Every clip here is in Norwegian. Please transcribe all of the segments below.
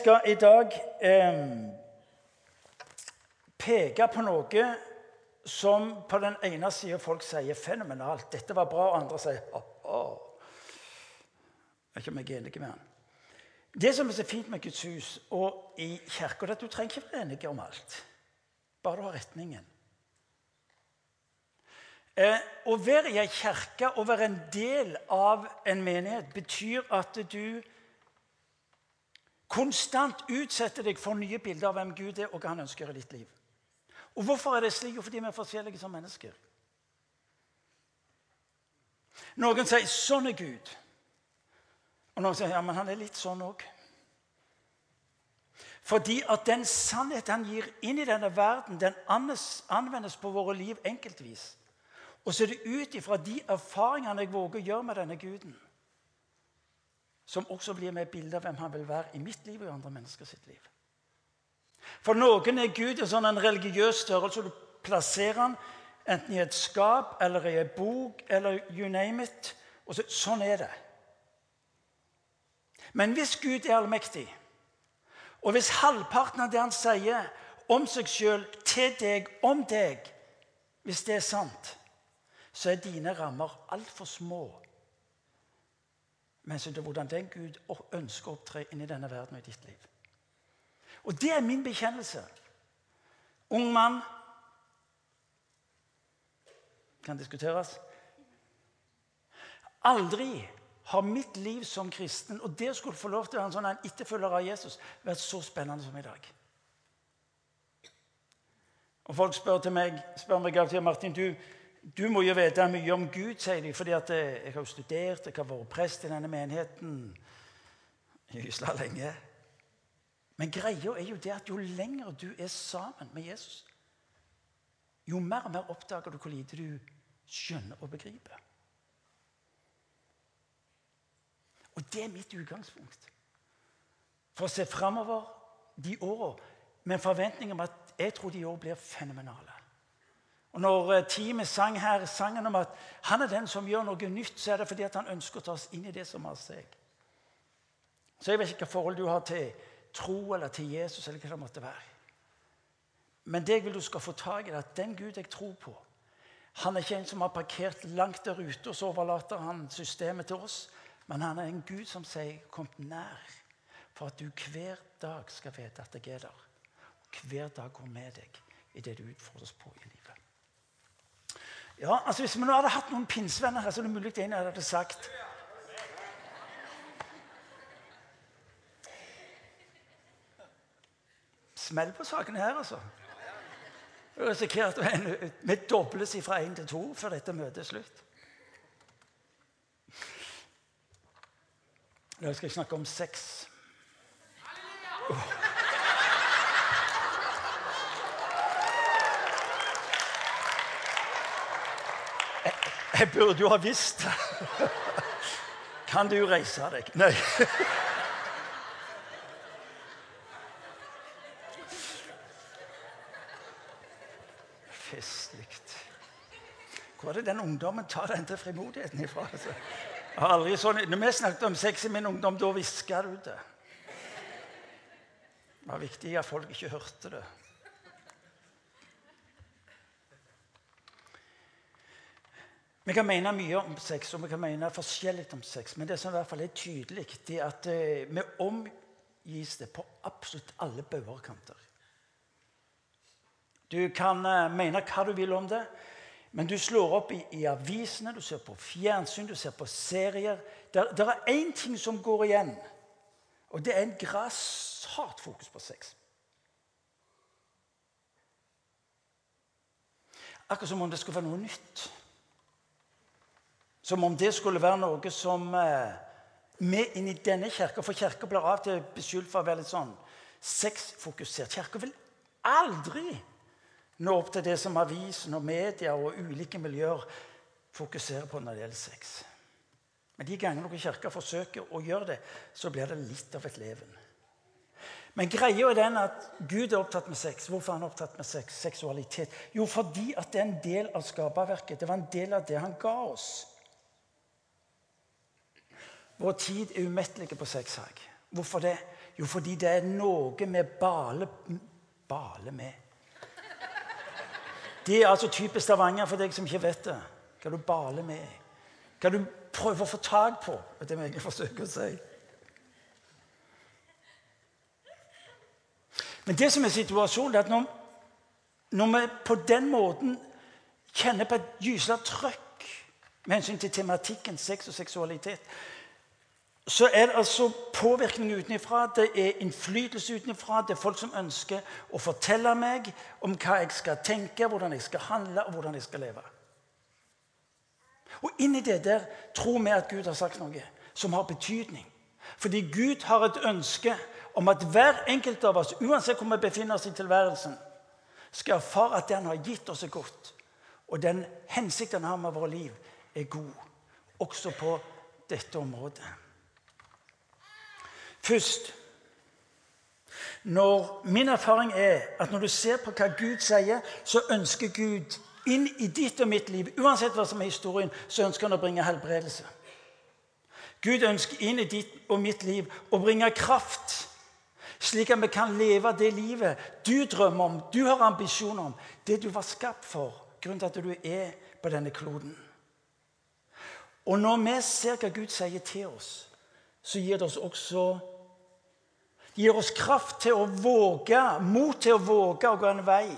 skal i dag eh, peke på noe som på den ene sida folk sier 'fenomenalt', 'dette var bra', og andre sier oh, oh. Jeg er ikke meg enig med han. Det som er så fint med Guds hus og i kirka, er at du trenger ikke være enig om alt. Bare du har retningen. Eh, å være i ei kirke og være en del av en menighet betyr at du konstant utsetter deg for nye bilder av hvem Gud er, og hva han ønsker i ditt liv. Og hvorfor er det slik? Jo, fordi vi er forskjellige som mennesker. Noen sier 'sånn er Gud'. Og noen sier ja, men han er litt sånn òg. Fordi at den sannhet han gir inn i denne verden, den anvendes på våre liv enkeltvis. Og så er det ut ifra de erfaringene jeg våger å gjøre med denne guden, som også blir med et bilde av hvem han vil være i mitt liv og i andre mennesker sitt liv. For noen er Gud en sånn en religiøs størrelse. Du plasserer han enten i et skap eller i en bok eller you name it. Og så, sånn er det. Men hvis Gud er allmektig, og hvis halvparten av det han sier om seg sjøl, til deg, om deg, hvis det er sant, så er dine rammer altfor små. Men så er hvordan den Gud ønsker å opptre inn i denne verden og i ditt liv. Og det er min bekjennelse. Ung mann kan diskuteres. Aldri har mitt liv som kristen og det skulle få lov til å være en sånn etterfølger av Jesus vært så spennende som i dag. Og Folk spør, til meg, spør meg til Martin du, du må jo vite mye om Gud, sier de. fordi at eh, jeg har jo studert, jeg har vært prest i denne menigheten i Hysla lenge. Men greia er jo det at jo lenger du er sammen med Jesus, jo mer og mer oppdager du hvor lite du skjønner og begriper. Og det er mitt utgangspunkt. For å se framover de åra med en forventning om at jeg tror de år blir fenomenale. Og Når eh, teamet sang her sangen om at han er den som gjør noe nytt, så er det fordi han ønsker å ta oss inn i det som har seg. Så jeg vet ikke hva forhold du har til tro eller til Jesus eller hva det måtte være. Men det jeg vil du skal få tak i, er at den Gud jeg tror på, han er ikke en som har parkert langt der ute, og så overlater han systemet til oss. Men han er en Gud som sier 'kom nær', for at du hver dag skal vite at jeg er der. Og hver dag går med deg i det du utfordres på i livet. Ja, altså Hvis vi nå hadde hatt noen pinsevenner her, så er det mulig en hadde sagt smell på sakene her, altså. Vi risikerer at vi dobles fra én til to før dette møtet er slutt. I skal jeg snakke om sex. Jeg, jeg burde jo ha visst Kan du reise deg? Nei. Hvor er det den ungdommen tar den til frimodigheten ifra? Altså. Aldri sånn, når vi snakket om sex i min ungdom, da hviska du det. Det var viktig at folk ikke hørte det. Vi kan mene mye om sex, og vi kan mene forskjellig om sex. Men det som i hvert fall er tydelig, det er at eh, vi omgis det på absolutt alle bauger og kanter. Du kan eh, mene hva du vil om det. Men du slår opp i, i, avisene, du ser på fjernsyn, du ser på serier. Det er én ting som går igjen, og det er en grassat fokus på sex. Akkurat som om det skulle være noe nytt. Som om det skulle være noe som eh, med inn i denne kirka For kirka blir av til beskyldt for å være litt sånn sexfokusert. Kirka vil aldri nå opp til det som avisen og media og ulike miljøer fokuserer på når det gjelder sex. Men de gangene noen kirker forsøker å gjøre det, så blir det litt av et leven. Men greia er den at Gud er opptatt med sex. Hvorfor er han opptatt med sex? seksualitet? Jo, fordi at det er en del av skaperverket. Det var en del av det han ga oss. Vår tid er umettelig på sex. Hvorfor det? Jo, fordi det er noe med bale Bale med Det er altså typisk Stavanger for deg som ikke vet det. Hva du baler med. Hva du prøver å få tak på. Det er det jeg forsøker å si. Men det som er situasjonen, er at når, når vi på den måten kjenner på et gyselig trøkk med hensyn til tematikken sex og seksualitet, så er det altså påvirkning utenfra, det er innflytelse utenfra. Det er folk som ønsker å fortelle meg om hva jeg skal tenke, hvordan jeg skal handle og hvordan jeg skal leve. Og inni det der tror vi at Gud har sagt noe som har betydning. Fordi Gud har et ønske om at hver enkelt av oss, uansett hvor vi befinner oss i tilværelsen, skal erfare at det han har gitt oss, er godt. Og den hensikten han har med vårt liv, er god. Også på dette området. Først når Min erfaring er at når du ser på hva Gud sier, så ønsker Gud inn i ditt og mitt liv, uansett hva som er historien, så ønsker han å bringe helbredelse. Gud ønsker inn i ditt og mitt liv å bringe kraft, slik at vi kan leve det livet du drømmer om, du har ambisjoner om, det du var skapt for, grunnen til at du er på denne kloden. Og når vi ser hva Gud sier til oss, så gir det oss også gir oss kraft til å våge, mot til å våge å gå en vei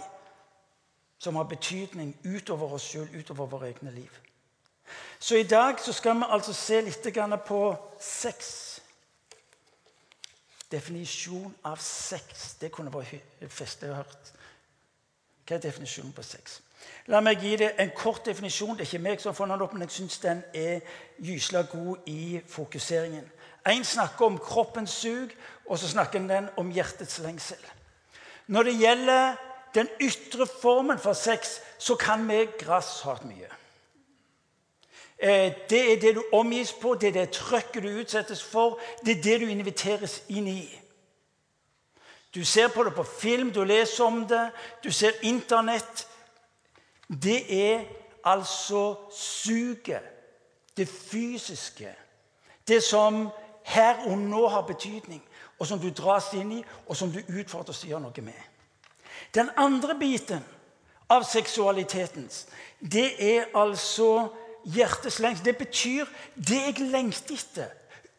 som har betydning utover oss sjøl, utover våre egne liv. Så i dag så skal vi altså se litt på sex. Definisjon av sex. Det kunne vært festlig å hørt. Hva er definisjonen på sex? La meg gi det en kort definisjon. Det er ikke meg som får den opp, men jeg syns den er gysla god i fokuseringen. En snakker om kroppens sug, og så snakker den om hjertets lengsel. Når det gjelder den ytre formen for sex, så kan vi grassat mye. Eh, det er det du omgis på, det er det trøkket du utsettes for, det er det du inviteres inn i. Du ser på det på film, du leser om det, du ser Internett. Det er altså suget, det fysiske, det som her og nå har betydning, og som du dras inn i, og som du utfordres til å gjøre noe med. Den andre biten av seksualiteten, det er altså hjertets lengsel. Det betyr det jeg lengter etter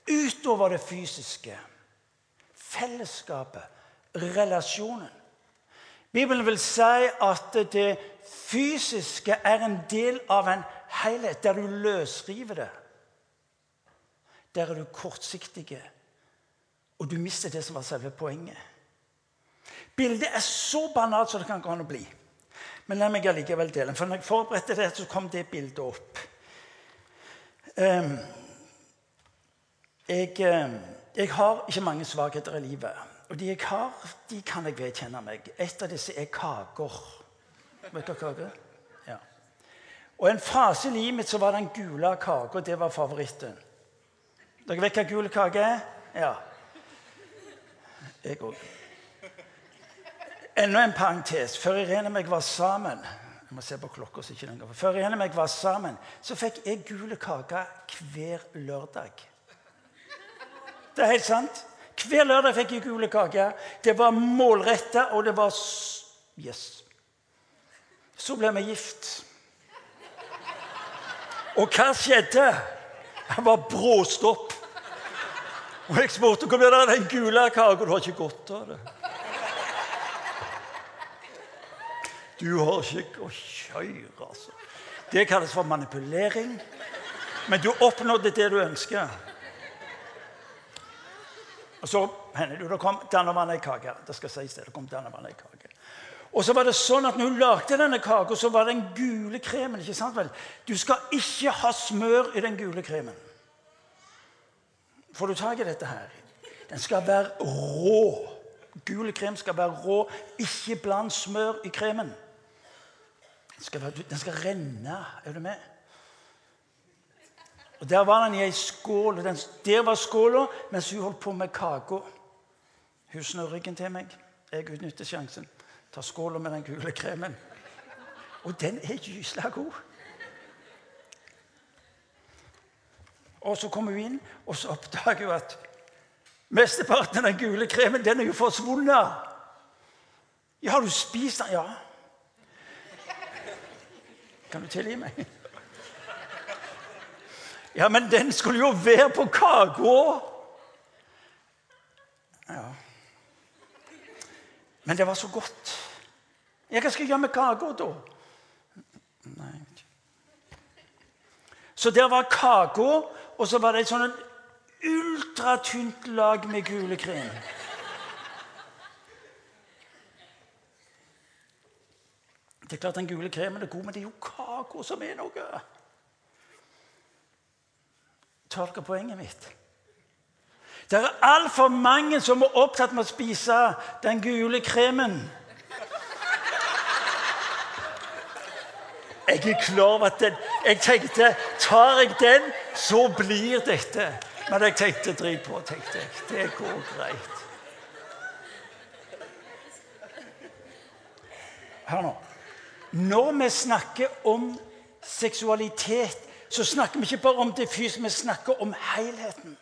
utover det fysiske. Fellesskapet, relasjonen. Bibelen vil si at det fysiske er en del av en helhet der du løsriver det. Der er du kortsiktig, og du mister det som var selve poenget. Bildet er så banalt som det kan gå an å bli. Men la meg allikevel dele. For når jeg forberedte det, så kom det bildet opp. Um, jeg, um, jeg, har ikke mange svakheter i livet. Og de jeg har, de kan jeg vedkjenne meg. Et av disse er kaker. Vet dere kaker Ja. Og en fase i livet mitt så var den gule kaka. Det var favoritten. Dere vet hva gul kake er? Ja. Jeg òg. Enda en parentes. Før Irene og meg var sammen jeg må se på klokka, så ikke den går. Før Irene og meg var sammen, så fikk jeg gule kake hver lørdag. Det er helt sant. Hver lørdag fikk jeg gule kake. Det var målretta, og det var Yes. Så ble vi gift. Og hva skjedde? Han var bråstopp. Og jeg spurte hvor ble det av den gule kaka. Du har ikke godt av det. Du har ikke å kjør, altså. Det kalles for manipulering. Men du oppnådde det du ønsker. Og så hender det det kom dannevann i kake. Det skal sies det. det kom dannevann i kake. Og så var det sånn at når hun lagde denne kaka, så var den gule kremen. ikke sant vel? Du skal ikke ha smør i den gule kremen. Får du tak i dette her? Den skal være rå. Gul krem skal være rå. Ikke bland smør i kremen. Den skal, være, den skal renne. Er du med? Og Der var den i ei skål. Den, der var skåla mens hun holdt på med kaka. Hun snør ryggen til meg. Jeg utnytter sjansen. Tar skåla med den gule kremen. Og den er gysla god. Og så kommer hun inn, og så oppdager hun at Mesteparten av den gule kremen den er jo forsvunnet. Ja, har du spist den? Ja. Kan du tilgi meg? Ja, men den skulle jo være på kaka! Ja. Men det var så godt. Ja, hva skal jeg gjøre med kaka da? Nei. Så der var kaka, og så var det et sånn ultratynt lag med kulekrem. Det er klart Den gule kremen er god, men det er jo kaka som er noe. Tar dere poenget mitt? Det er altfor mange som er opptatt med å spise den gule kremen. Jeg er klar over at den, Jeg tenkte tar jeg den, så blir dette. Men jeg tenkte drit på. tenkte jeg. Det går greit. Hør nå. Når vi snakker om seksualitet, så snakker vi ikke bare om det fysiske, vi snakker om helheten.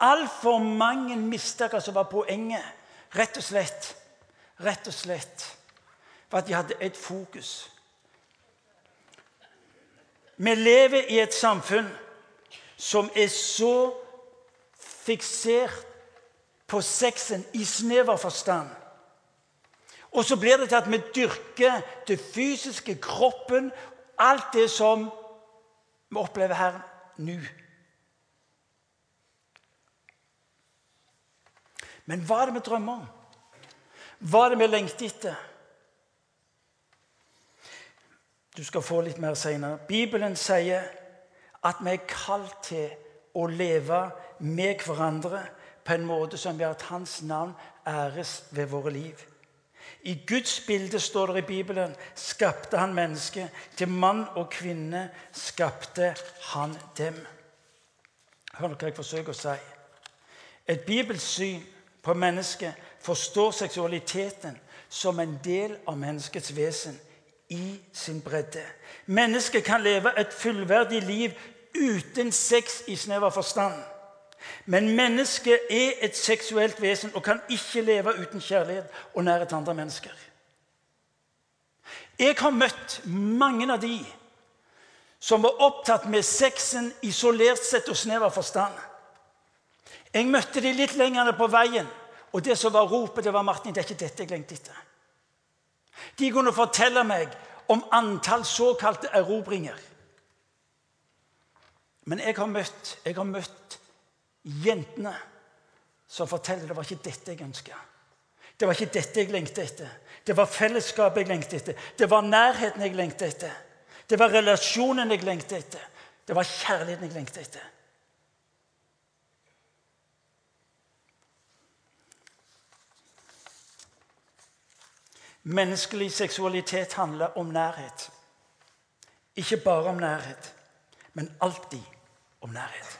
Altfor mange mista hva som var poenget. Rett og slett. Rett og slett for at de hadde et fokus. Vi lever i et samfunn som er så fiksert på sexen i snever forstand. Og så blir det til at vi dyrker det fysiske, kroppen, alt det som vi opplever her nå. Men hva er det vi drømmer om? Hva er det vi lengter etter? Du skal få litt mer seinere. Bibelen sier at vi er kalt til å leve med hverandre på en måte som gjør at Hans navn æres ved våre liv. I Guds bilde står det i Bibelen skapte han mennesket. Til mann og kvinne skapte han dem. Hør hva jeg forsøker å si. Et bibelsyn på mennesket forstår seksualiteten som en del av menneskets vesen i sin bredde. Mennesket kan leve et fullverdig liv uten sex i snever forstand. Men mennesket er et seksuelt vesen og kan ikke leve uten kjærlighet og nærhet til andre mennesker. Jeg har møtt mange av de som var opptatt med sexen isolert sett og snever forstand. Jeg møtte de litt lenger på veien, og det som var ropet, det var 'Martin, det er ikke dette jeg lengter etter'. De kunne fortelle meg om antall såkalte erobringer. Men jeg har møtt, jeg har møtt jentene som forteller det var ikke dette jeg ønska. Det var ikke dette jeg lengta etter. Det var fellesskapet jeg lengta etter. Det var nærheten jeg lengta etter. Det var relasjonen jeg lengta etter. Det var kjærligheten jeg lengta etter. Menneskelig seksualitet handler om nærhet. Ikke bare om nærhet, men alltid om nærhet.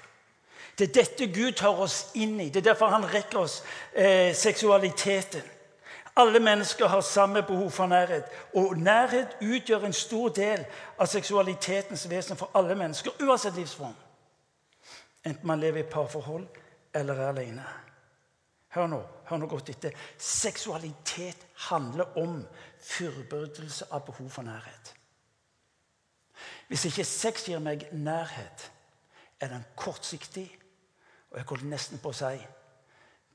Det er dette Gud tar oss inn i. Det er derfor han rekker oss eh, seksualiteten. Alle mennesker har samme behov for nærhet. Og nærhet utgjør en stor del av seksualitetens vesen for alle mennesker, uansett livsform. Enten man lever i parforhold eller er alene. Hør nå, hør nå godt etter. Seksualitet handler om fullbyrdelse av behov for nærhet. Hvis ikke sex gir meg nærhet, er den kortsiktig. Og jeg holdt nesten på å si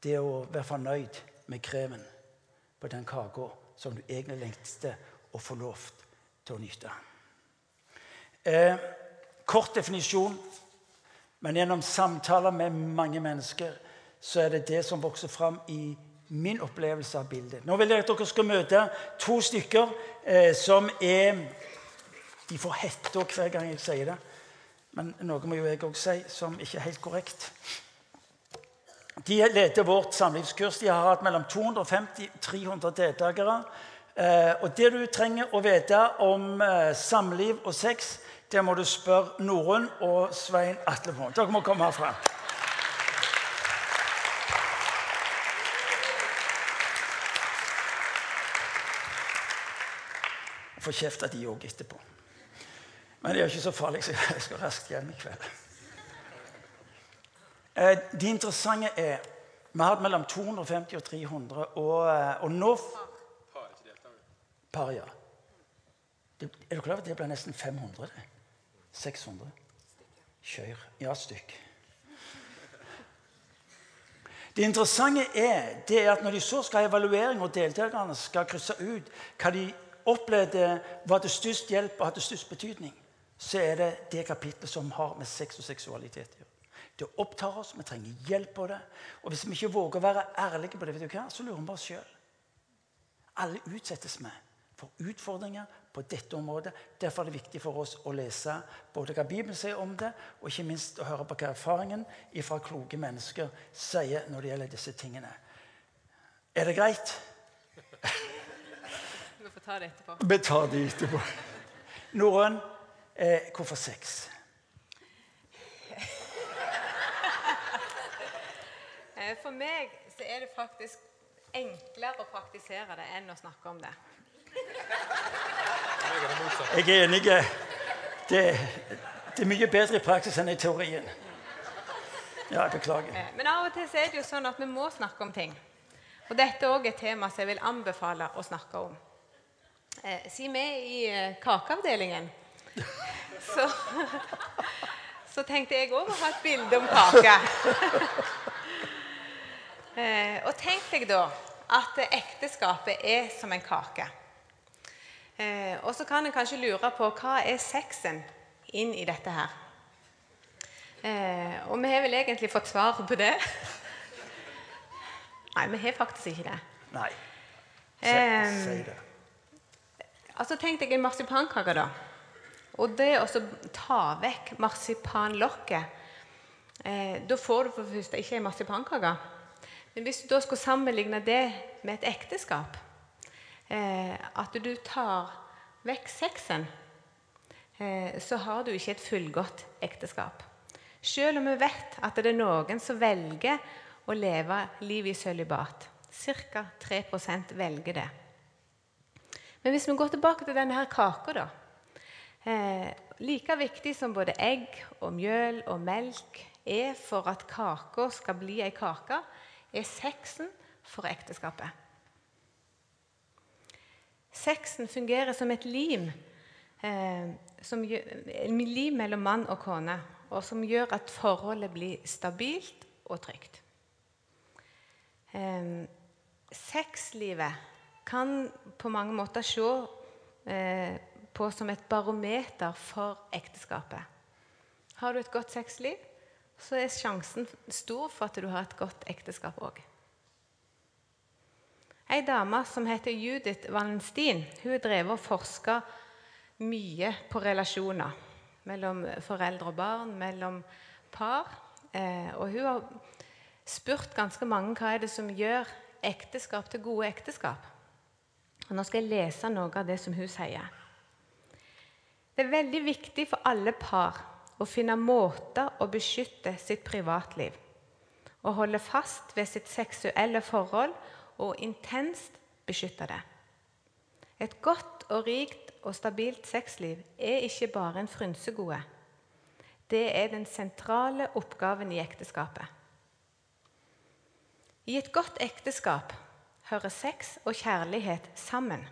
det å være fornøyd med kremen på den kaka som du egentlig lengter å få lov til å nyte. Eh, kort definisjon, men gjennom samtaler med mange mennesker så er det det som vokser fram i min opplevelse av bildet. Nå vil jeg at dere skal møte to stykker eh, som er De får hetta hver gang jeg sier det. Men noe må jo jeg òg si som ikke er helt korrekt. De leder vårt samlivskurs. De har hatt mellom 250 og 300 deltakere. Eh, og det du trenger å vite om eh, samliv og sex, det må du spørre Norunn og Svein Atle. Dere må komme herfra. Får kjeft av de òg etterpå. Men det er ikke så farlig, så jeg skal raskt hjem i kveld. Eh, Det interessante er Vi har hatt mellom 250 og 300, og, eh, og nå Par, ja. Er du klar over at det blir nesten 500? det? 600? Kjør. Ja, stykk. Det interessante er, det er at når de så skal ha evaluering, og deltakerne skal krysse ut hva de opplevde var til størst hjelp og hadde størst betydning, så er det det kapitlet som har med sex og seksualitet å gjøre. Det opptar oss, vi trenger hjelp på det. Og hvis vi ikke våger å være ærlige på det, vet du hva, så lurer vi oss sjøl. Alle utsettes vi for utfordringer på dette området. Derfor er det viktig for oss å lese både hva Bibelen sier om det, og ikke minst å høre på hva erfaringen fra kloke mennesker sier når det gjelder disse tingene. Er det greit? Vi får ta det etterpå. Vi tar det etterpå. Norrøn, eh, hvorfor sex? Eh, For meg så er det faktisk enklere å praktisere det enn å snakke om det. Jeg er enig. Det, det er mye bedre i praksis enn i teorien. Ja, jeg beklager. Eh, Men av og til så er det jo sånn at vi må snakke om ting. Og dette er et tema som jeg vil anbefale å snakke om. Eh, Siden vi er i eh, kakeavdelingen, så, så tenkte jeg òg å ha et bilde om kake. Eh, og tenk deg da at ekteskapet er som en kake. Eh, og så kan en kanskje lure på hva er sexen inn i dette her. Eh, og vi har vel egentlig fått svar på det. Nei, vi har faktisk ikke det. Nei. Se, Ehm, si det. Altså Tenk deg en marsipankake, da. Og det å ta vekk marsipanlokket eh, Da får du for det første ikke en marsipankake. Men hvis du da skulle sammenligne det med et ekteskap eh, At du tar vekk sexen, eh, så har du ikke et fullgodt ekteskap. Selv om vi vet at det er noen som velger å leve livet i sølibat. Ca. 3 velger det. Men hvis vi går tilbake til denne her kaka, da. Eh, like viktig som både egg og mjøl og melk er for at kaka skal bli ei kake, er sexen for ekteskapet. Sexen fungerer som et lim, eh, som lim mellom mann og kone, og som gjør at forholdet blir stabilt og trygt. Eh, sexlivet kan på mange måter se eh, på som et barometer for ekteskapet. Har du et godt sexliv, så er sjansen stor for at du har et godt ekteskap òg. Ei dame som heter Judith Wallenstein, hun drevet og forska mye på relasjoner mellom foreldre og barn, mellom par. Eh, og hun har spurt ganske mange hva er det som gjør ekteskap til gode ekteskap. Og Nå skal jeg lese noe av det som hun sier. Det er veldig viktig for alle par å finne måter å beskytte sitt privatliv og holde fast ved sitt seksuelle forhold og intenst beskytte det. Et godt og rikt og stabilt sexliv er ikke bare en frynsegode. Det er den sentrale oppgaven i ekteskapet. I et godt ekteskap hører sex og kjærlighet sammen.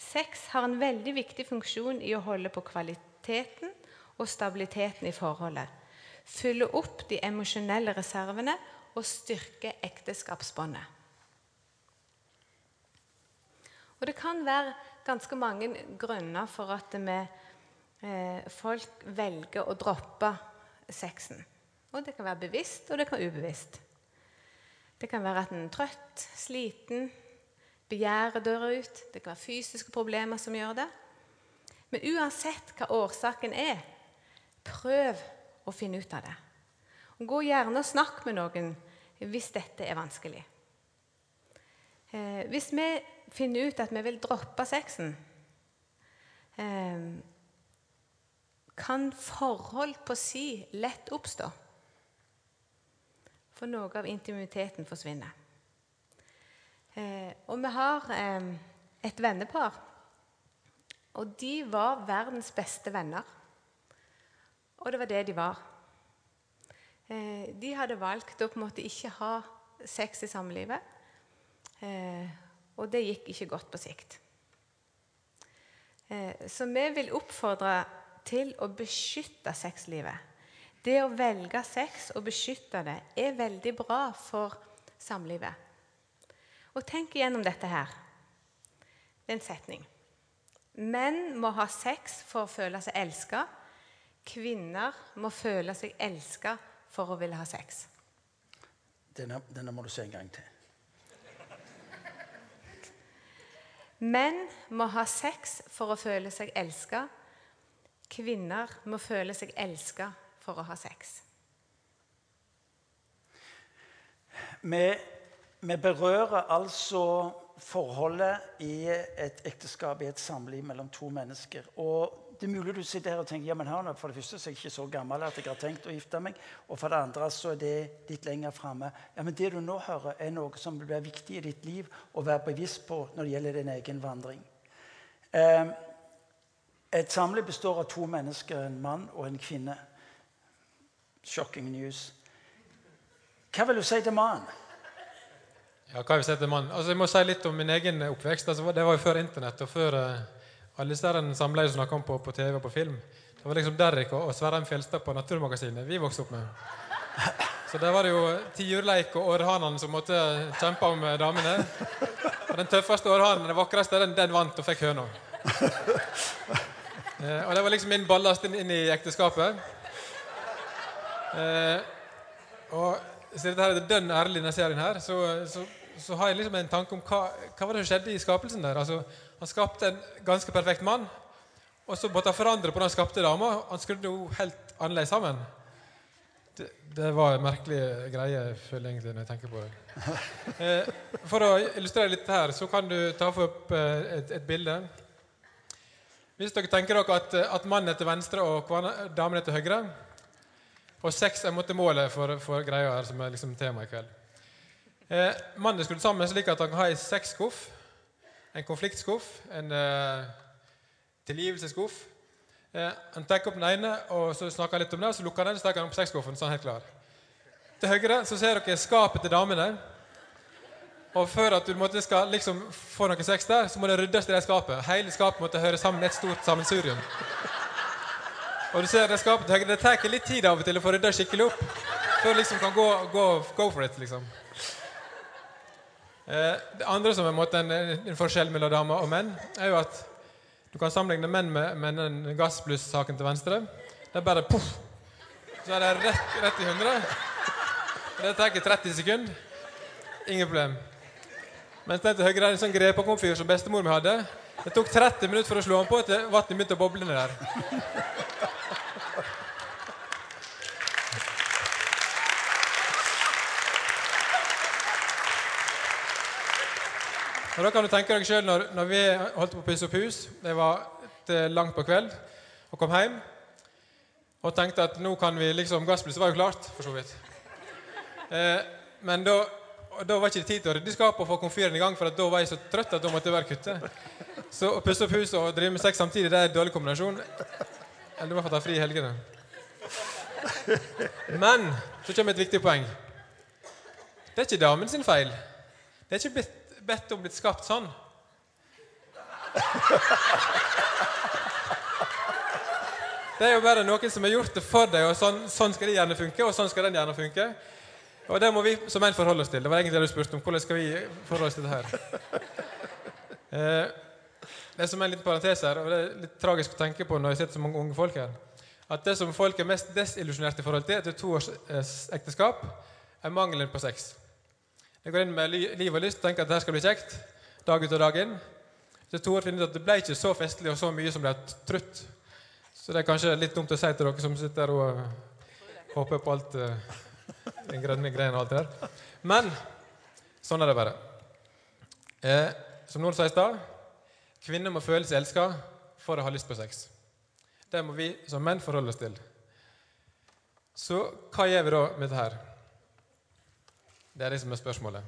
Sex har en veldig viktig funksjon i å holde på kvaliteten og stabiliteten i forholdet. Fylle opp de emosjonelle reservene og styrke ekteskapsbåndet. Og Det kan være ganske mange grunner for at vi, eh, folk velger å droppe sexen. Og Det kan være bevisst, og det kan være ubevisst. Det kan være at en er trøtt, sliten, begjæret dør ut. Det kan være fysiske problemer som gjør det. Men uansett hva årsaken er, prøv å finne ut av det. Gå gjerne og snakk med noen hvis dette er vanskelig. Eh, hvis vi finner ut at vi vil droppe sexen, eh, kan forhold på si lett oppstå. For noe av intimiteten forsvinner. Eh, og vi har eh, et vennepar. Og de var verdens beste venner. Og det var det de var. Eh, de hadde valgt å på en måte ikke ha sex i samlivet. Eh, og det gikk ikke godt på sikt. Eh, så vi vil oppfordre til å beskytte sexlivet. Det å velge sex og beskytte det er veldig bra for samlivet. Og tenk igjennom dette her. Det er en setning. Menn må ha sex for å føle seg elska. Kvinner må føle seg elska for å ville ha sex. Denne, denne må du se en gang til. Menn må ha sex for å føle seg elska. Kvinner må føle seg elska for å ha sex. Vi, vi berører altså forholdet i et ekteskap, i et samliv mellom to mennesker. Og det er mulig du sitter her og tenker ja, men her, for det første så er jeg ikke så gammel at jeg har tenkt å gifte meg. Og for det andre så er det litt lenger framme. Ja, men det du nå hører, er noe som vil være viktig i ditt liv å være bevisst på når det gjelder din egen vandring. Eh, et samliv består av to mennesker, en mann og en kvinne. Shocking news. Hva vil du si til mannen? Ja, hva vil Jeg si til mannen? Altså, jeg må si litt om min egen oppvekst. Altså, det var jo før Internett og før uh, alle disse samleiene som snakka om på, på, TV og på film. Det var liksom Derrik og, og Sverre Fjelstad på Naturmagasinet vi vokste opp med. Så der var det jo tiurleik og århanene som måtte kjempe om damene. Og den tøffeste århanen, den vakreste, den, den vant og fikk høna. Uh, og det var liksom min ballast inn, inn i ekteskapet. Eh, og siden dette er dønn ærlig denne serien her, så, så, så, har jeg liksom en tanke om hva, hva var det som skjedde i skapelsen der. Altså, han skapte en ganske perfekt mann, og så måtte han forandre på den skapte dama. Han skrudde henne helt annerledes sammen. Det, det, var en merkelig greie, føler jeg egentlig, når jeg tenker på det. Eh, for å illustrere litt her, så kan du ta for opp eh, et, et, bilde. Hvis dere tenker dere at, at mannen er til venstre og damen er til høyre Og sex er måtte målet for, for greia her, som er liksom tema i kveld. Eh, mannen skulle sammen slik at han kan ha en sexskuff en konfliktskuff, en eh, tilgivelsesskuff. Eh, han tar opp den ene og så snakker han litt om det, og så lukker han den, så tar han opp sexskuffen. så er helt klar. Til høyre så ser dere skapet til damene. Og før at du måtte skal liksom få noe sex der, så må det ryddes i det skapet. Hele skapet måtte høre sammen et stort sammensurium. Og du ser Det skapet det tar litt tid av og til å få rydda skikkelig opp. Før du liksom kan gå, gå, go for it. liksom. Eh, det andre som er en, en, forskjell mellom damer og menn, er jo at du kan sammenligne menn med, med den gassbluss-saken til venstre. Det er bare poff! Så er det rett, rett i 100. Det tar ikke 30 sekunder. Ingen problem. Mens den til høyre er en sånn grepakomfyr som bestemor mi hadde. Det tok 30 minutter for å slå den på til vannet begynte å boble ned der. Og da kan du tenke deg selv når, når vi holdt på å pusse opp hus Det var langt på kveld og kom hjem og tenkte at nå kan vi liksom Gassblusset var jo klart, for så vidt. Eh, men da, da, var ikke det tid til å rydde skapet og få komfyren i gang, for da var jeg så trøtt at da måtte jeg bare kutte. Så å pusse opp huset og drive med sex samtidig det er en dårlig kombinasjon. Eller du må få ta fri i helgene. Men så kommer et viktig poeng. Det er ikke damen sin feil. Det er ikke bedt om blitt skapt sånn. Det er jo bare noen som har gjort det for deg, og sånn, sånn, skal det gjerne funke. Og sånn skal den gjerne funke. Og det må vi som menn forholde oss til. Det var egentlig det du spurte om. Hvordan skal vi forholde oss til det her? Eh, det er som en liten parentes her, og det er litt tragisk å tenke på når jeg sitter så mange unge folk her, at det som folk er mest desillusjonerte i forhold til etter to års eh, ekteskap, er mangelen på sex. Jeg går inn med liv og lyst og tenker at dette skal bli kjekt. Dag ut og dag inn. Så Tore finner ut at det ble ikke så festlig og så mye som ble trutt. Så det er kanskje litt dumt å si til dere som sitter og håper på alt uh, den grønne greien og alt det der. Men sånn er det bare. Eh, som noen sa i stad, kvinner må føle seg elska for å ha lyst på sex. Det må vi som menn forholde oss til. Så hva gjør vi da med dette her? Det er det som er spørsmålet.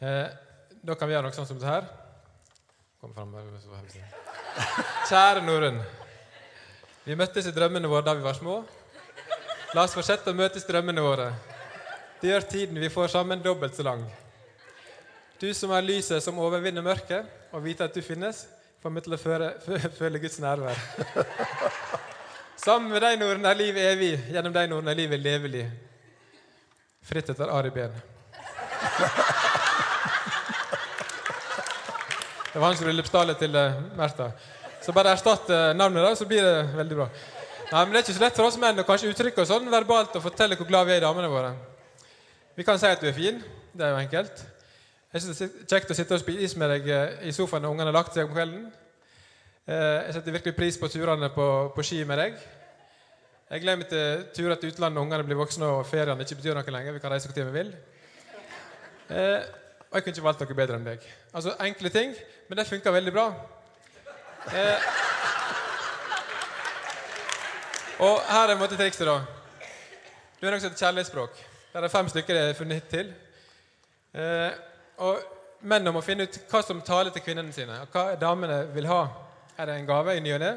Eh, da kan vi gjøre noe sånn som det her. Kom frem, Kjære Norunn. Vi møttes i drømmene våre da vi var små. La oss fortsette å møtes i drømmene våre. Det gjør tiden vi får sammen, dobbelt så lang. Du som er lyset som overvinner mørket, og vite at du finnes, får meg til å føle Guds nærvær. Sammen med deg, Norden, er livet evig. Gjennom deg, Norden, er livet levelig. Fritt etter Ari Behn. Det var hans bryllupstale til uh, Märtha. Så bare erstatt uh, navnet, da, så blir det veldig bra. Nei, men Det er ikke så lett for oss menn å kanskje uttrykke oss sånn verbalt og fortelle hvor glad vi er i damene våre. Vi kan si at du er fin. Det er jo enkelt. Jeg synes Det er kjekt å sitte og spise med deg uh, i sofaen når ungene har lagt seg om kvelden. Jeg setter virkelig pris på turene på, på ski med deg. Jeg gleder meg til turer til utlandet når ungene blir voksne og feriene ikke betyr noe lenger. Vi kan reise hvor vi vil. Eh, og jeg kunne ikke valgt noe bedre enn deg. Altså Enkle ting, men det funka veldig bra. Eh, og her er måte trikset, da. Du har noe som heter kjærlighetsspråk. Der er fem stykker jeg har funnet til. Eh, og Mennene må finne ut hva som taler til kvinnene sine, og hva damene vil ha. Er det en gave i ny og ne?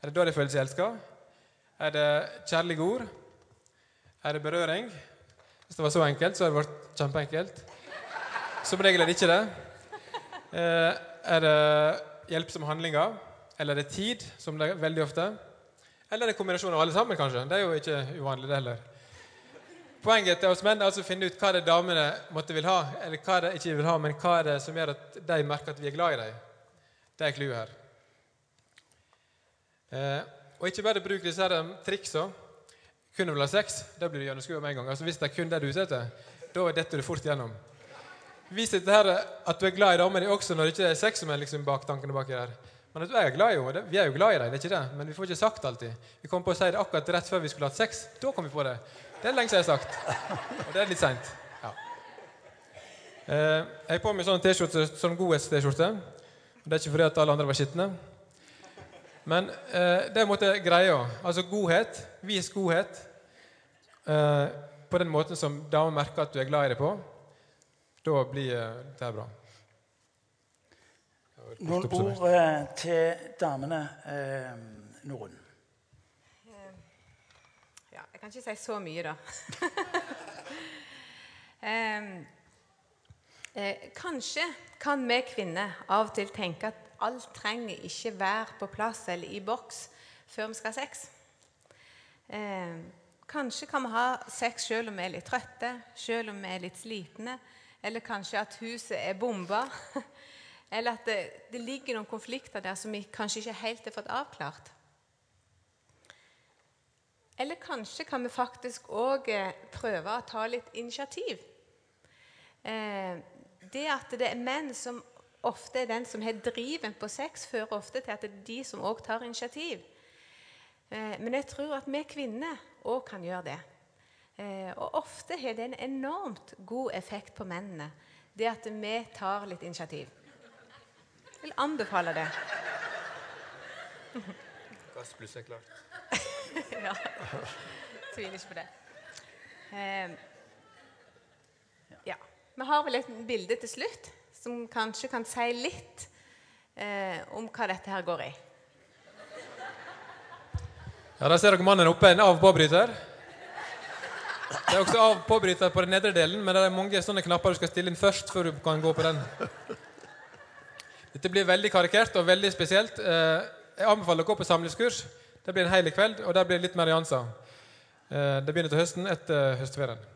Er det da de føler seg elska? Er det kjærlige ord? Er det berøring? Hvis det var så enkelt, så hadde det vært kjempeenkelt. Som regel er det ikke det. Eh, er det hjelpsomme handlinger? Eller er det tid, som det er veldig ofte? Eller er det kombinasjon av alle sammen, kanskje? Det er jo ikke uvanlig, det heller. Poenget til oss menn er altså å finne ut hva det damene måtte vil ha, eller hva det ikke vil ha, men hva er det som gjør at de merker at vi er glad i dem. Det er clouet her. Eh, og ikke bare bruk disse her triksa. Kun vil ha sex. Da blir du gjennomskua med en gang. Altså, hvis det er kun det du er ute etter, da detter du fort gjennom. Vis dette her at du er glad i dama di også når det ikke er sex som er liksom baktankene baki der. Men at du er glad i henne. Vi er jo glad i deg, det er ikke det. Men vi får ikke sagt alltid. Vi kom på å si det akkurat rett før vi skulle hatt sex. Da kom vi på det. Det er lenge siden jeg har sagt. Og det er litt seint. Ja. Eh, jeg har på meg sånn T-skjorte, sånn godhets-T-skjorte. Det er ikke fordi at alle andre var skitne. Men eh, det er en måte greia. Altså godhet. Vis godhet eh, på den måten som damer merker at du er glad i det på. Da blir eh, det bra. Noen ord eh, til damene, eh, Norun. Eh, ja, jeg kan ikke si så mye, da. eh, kanskje kan vi kvinner av og til tenke at alt trenger ikke være på plass eller i boks før vi skal ha sex. Eh, kanskje kan vi ha sex selv om vi er litt trøtte, selv om vi er litt slitne, eller kanskje at huset er bomba. Eller at det, det, ligger noen konflikter der som vi kanskje ikke helt har fått avklart. Eller kanskje kan vi faktisk òg eh, prøve å ta litt initiativ. Eh, det at det er menn som ofte er den som har driven på sex, fører ofte til at det er de som òg tar initiativ. Eh, men jeg tror at vi kvinner òg kan gjøre det. Eh, og ofte har det en enormt god effekt på mennene, det at vi tar litt initiativ. Jeg vil anbefale det. Gass pluss er klart. ja. Tviler ikke på det. Eh, ja. Vi har vel et bilde til slutt som kanskje kan si litt eh, om hva dette her går i. Ja, Da ser dere mannen oppe, en av-påbryter. Det er også av-påbryter på den nedre delen, men det er mange sånne knapper du skal stille inn først før du kan gå på den. Dette blir veldig karikert og veldig spesielt. Eh, jeg anbefaler å gå på samlingskurs. Det blir en hel kveld, og der blir det litt mer nyanser. Eh, det begynner til høsten etter høstferien.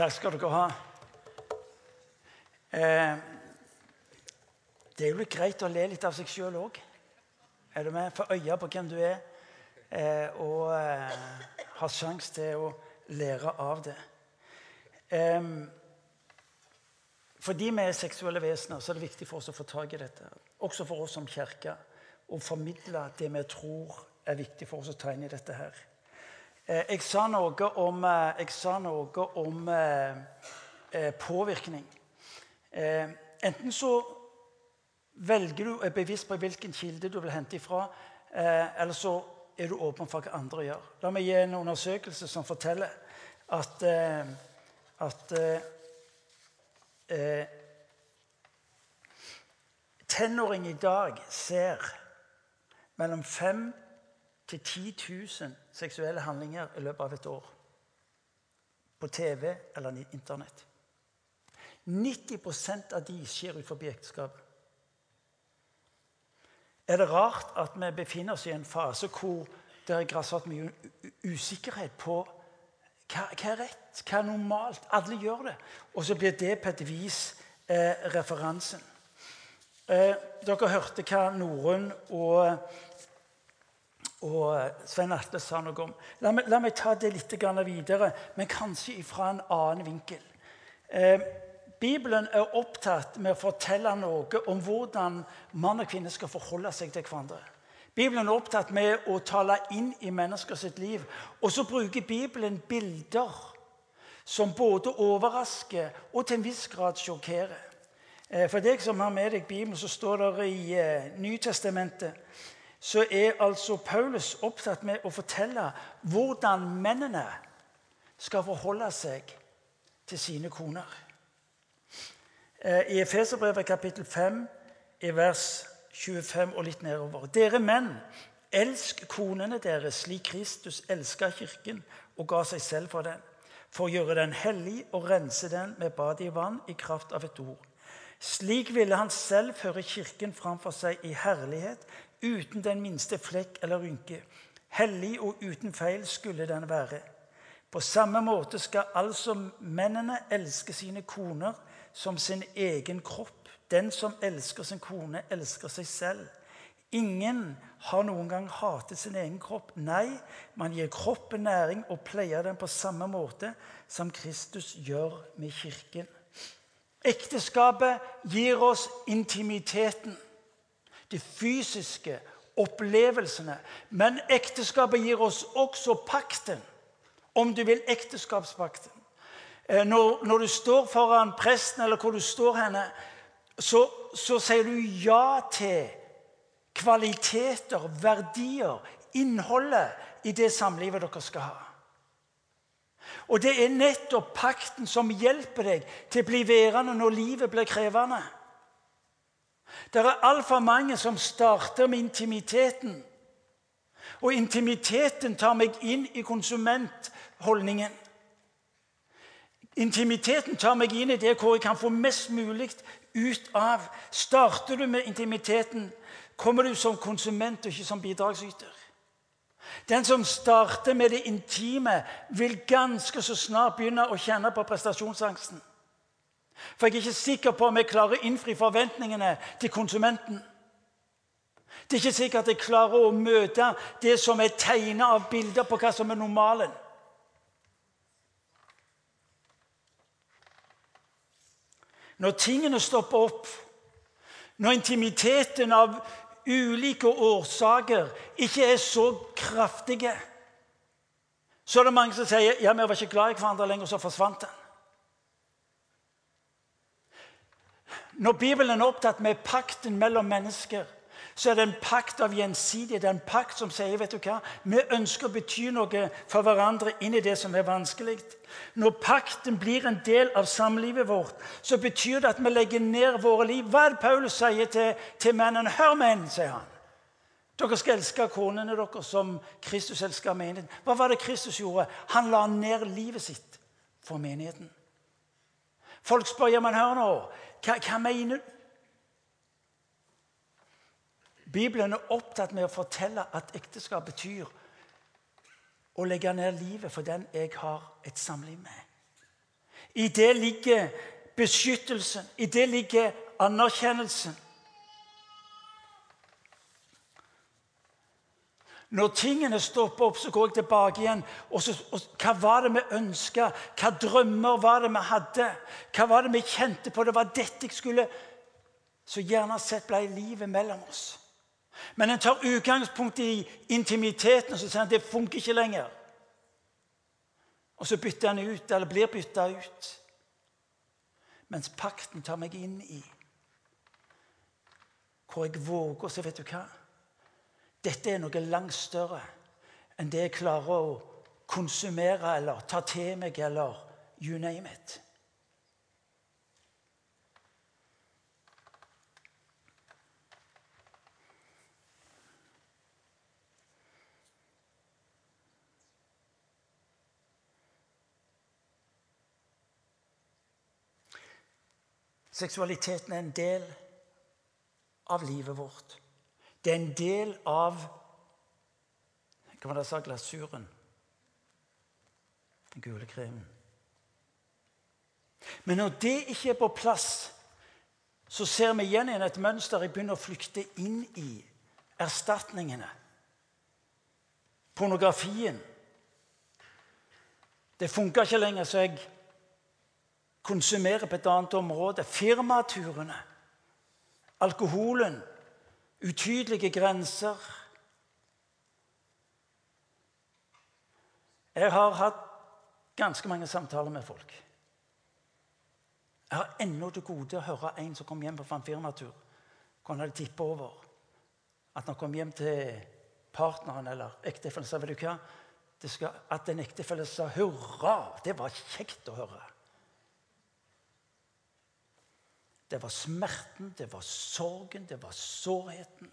Takk skal dere ha. Eh, det er jo litt greit å le litt av seg sjøl òg. Er du med? Få øye på hvem du er, eh, og eh, ha sjanse til å lære av det. Fordi vi er seksuelle vesener, så er det viktig for oss å få tak i dette. Også for oss som kirke. Å formidle det vi tror er viktig for oss å ta inn i dette her. Eh, jeg sa noe om, eh, sa noe om eh, påvirkning. Enten så velger du er bevisst på hvilken kilde du vil hente ifra, eller så er du åpen for hva andre gjør. La meg gi en undersøkelse som forteller at, at tenåring i dag ser mellom 5 til 10 000 seksuelle handlinger i løpet av et år. På TV eller Internett. 90% av de skjer ut forbi ekteskapet. Er det rart at vi befinner oss i en fase hvor det er grassat mye usikkerhet på hva, hva, er rett, hva er normalt? Alle gjør det. Og så blir det på et vis eh, referansen. Eh, dere hørte hva Norunn og, og Svein Atle sa noe om. La meg, la meg ta det litt videre, men kanskje fra en annen vinkel. Eh, Bibelen er opptatt med å fortelle noe om hvordan mann og kvinne skal forholde seg til hverandre. Bibelen er opptatt med å tale inn i mennesker sitt liv. Og så bruker Bibelen bilder som både overrasker og til en viss grad sjokkerer. Eh, for deg som har med deg Bibelen, så står det i eh, Nytestamentet så er altså Paulus opptatt med å fortelle hvordan mennene skal forholde seg til sine koner. Eh, i Efeserbrevet kapittel 5, i vers 25 og litt nedover. Dere menn, elsk konene deres slik Kristus elska kirken og ga seg selv for den, for å gjøre den hellig og rense den med bad i vann i kraft av et ord. Slik ville han selv føre kirken framfor seg i herlighet, uten den minste flekk eller rynke. Hellig og uten feil skulle den være. På samme måte skal altså mennene elske sine koner som sin egen kropp. Den som elsker sin kone, elsker seg selv. Ingen har noen gang hatet sin egen kropp. Nei, man gir kroppen næring og pleier den på samme måte som Kristus gjør med kirken. Ekteskapet gir oss intimiteten, de fysiske opplevelsene. Men ekteskapet gir oss også pakten, om du vil ekteskapspakten. Eh, når, når, du står foran presten, eller hvor du står henne, så, så sier du ja til kvaliteter, verdier, innholdet i det samlivet dere skal ha. Og det er nettopp pakten som hjelper deg til å bli værende når livet blir krevende. Det er altfor mange som starter med intimiteten. Og intimiteten tar meg inn i konsumentholdningen. Intimiteten tar meg inn i det hvor jeg kan få mest mulig ut av. Starter du med intimiteten, kommer du som konsument og ikke som bidragsyter. Den som starter med det intime, vil ganske så snart begynne å kjenne på prestasjonsangsten. For jeg er ikke sikker på om jeg klarer å innfri forventningene til konsumenten. Det er ikke sikkert jeg klarer å møte det som er tegna av bilder på hva som er normalen. Når tingene stopper opp, når intimiteten av ulike årsaker ikke er så kraftige, så er det mange som sier ja, vi var ikke glad i hverandre lenger, så forsvant den. Når Bibelen er opptatt med pakten mellom mennesker, så er det en pakt av gjensidighet. Det er en pakt som sier vet du hva, vi ønsker å bety noe for hverandre inn i det som er vanskelig. Når pakten blir en del av samlivet vårt, så betyr det at vi legger ned våre liv. Hva er det Paulus sier til, til mennene? Hør, menn, sier han. Dere skal elske konene deres som Kristus elsker menigheten. Hva var det Kristus gjorde? Han la ned livet sitt for menigheten. Folk spør ja, men hør nå, hva, hva mener du? Bibelen er opptatt med å fortelle at ekteskap betyr å legge ned livet for den jeg har et samliv med. I det ligger beskyttelsen, i det ligger anerkjennelsen. Når tingene stopper opp, så går jeg tilbake igjen. Og, så, og Hva var det vi ønska? Hva drømmer var det vi hadde? Hva var det vi kjente på? Det var dette jeg skulle Så gjerne sett ble livet mellom oss. Men en tar utgangspunkt i intimiteten og så sier han, det funker ikke lenger. Og så bytter han ut, eller blir bytta ut. Mens pakten tar meg inn i hvor jeg våger å si Vet du hva? Dette er noe langt større enn det jeg klarer å konsumere eller ta til meg eller you name it. Seksualiteten er en del av livet vårt. Det er en del av hva det jeg sa, glasuren. Den gule kremen. Men når det ikke er på plass, så ser vi igjen et mønster jeg begynner å flykte inn i. Erstatningene. Pornografien. Det funka ikke lenger, så jeg konsumerer på et annet område. Firmaturene. Alkoholen. Utydelige grenser. Jeg har hatt ganske mange samtaler med folk. Jeg har ennå til gode å høre en som kom hjem på Fanfirmatur. Hvor Hvordan hadde tippa over. At han kom hjem til partneren eller ektefellen, sa vet du hva? Skal, at en ektefelle sa 'hurra', det var kjekt å høre. Det var smerten, det var sorgen, det var sårheten.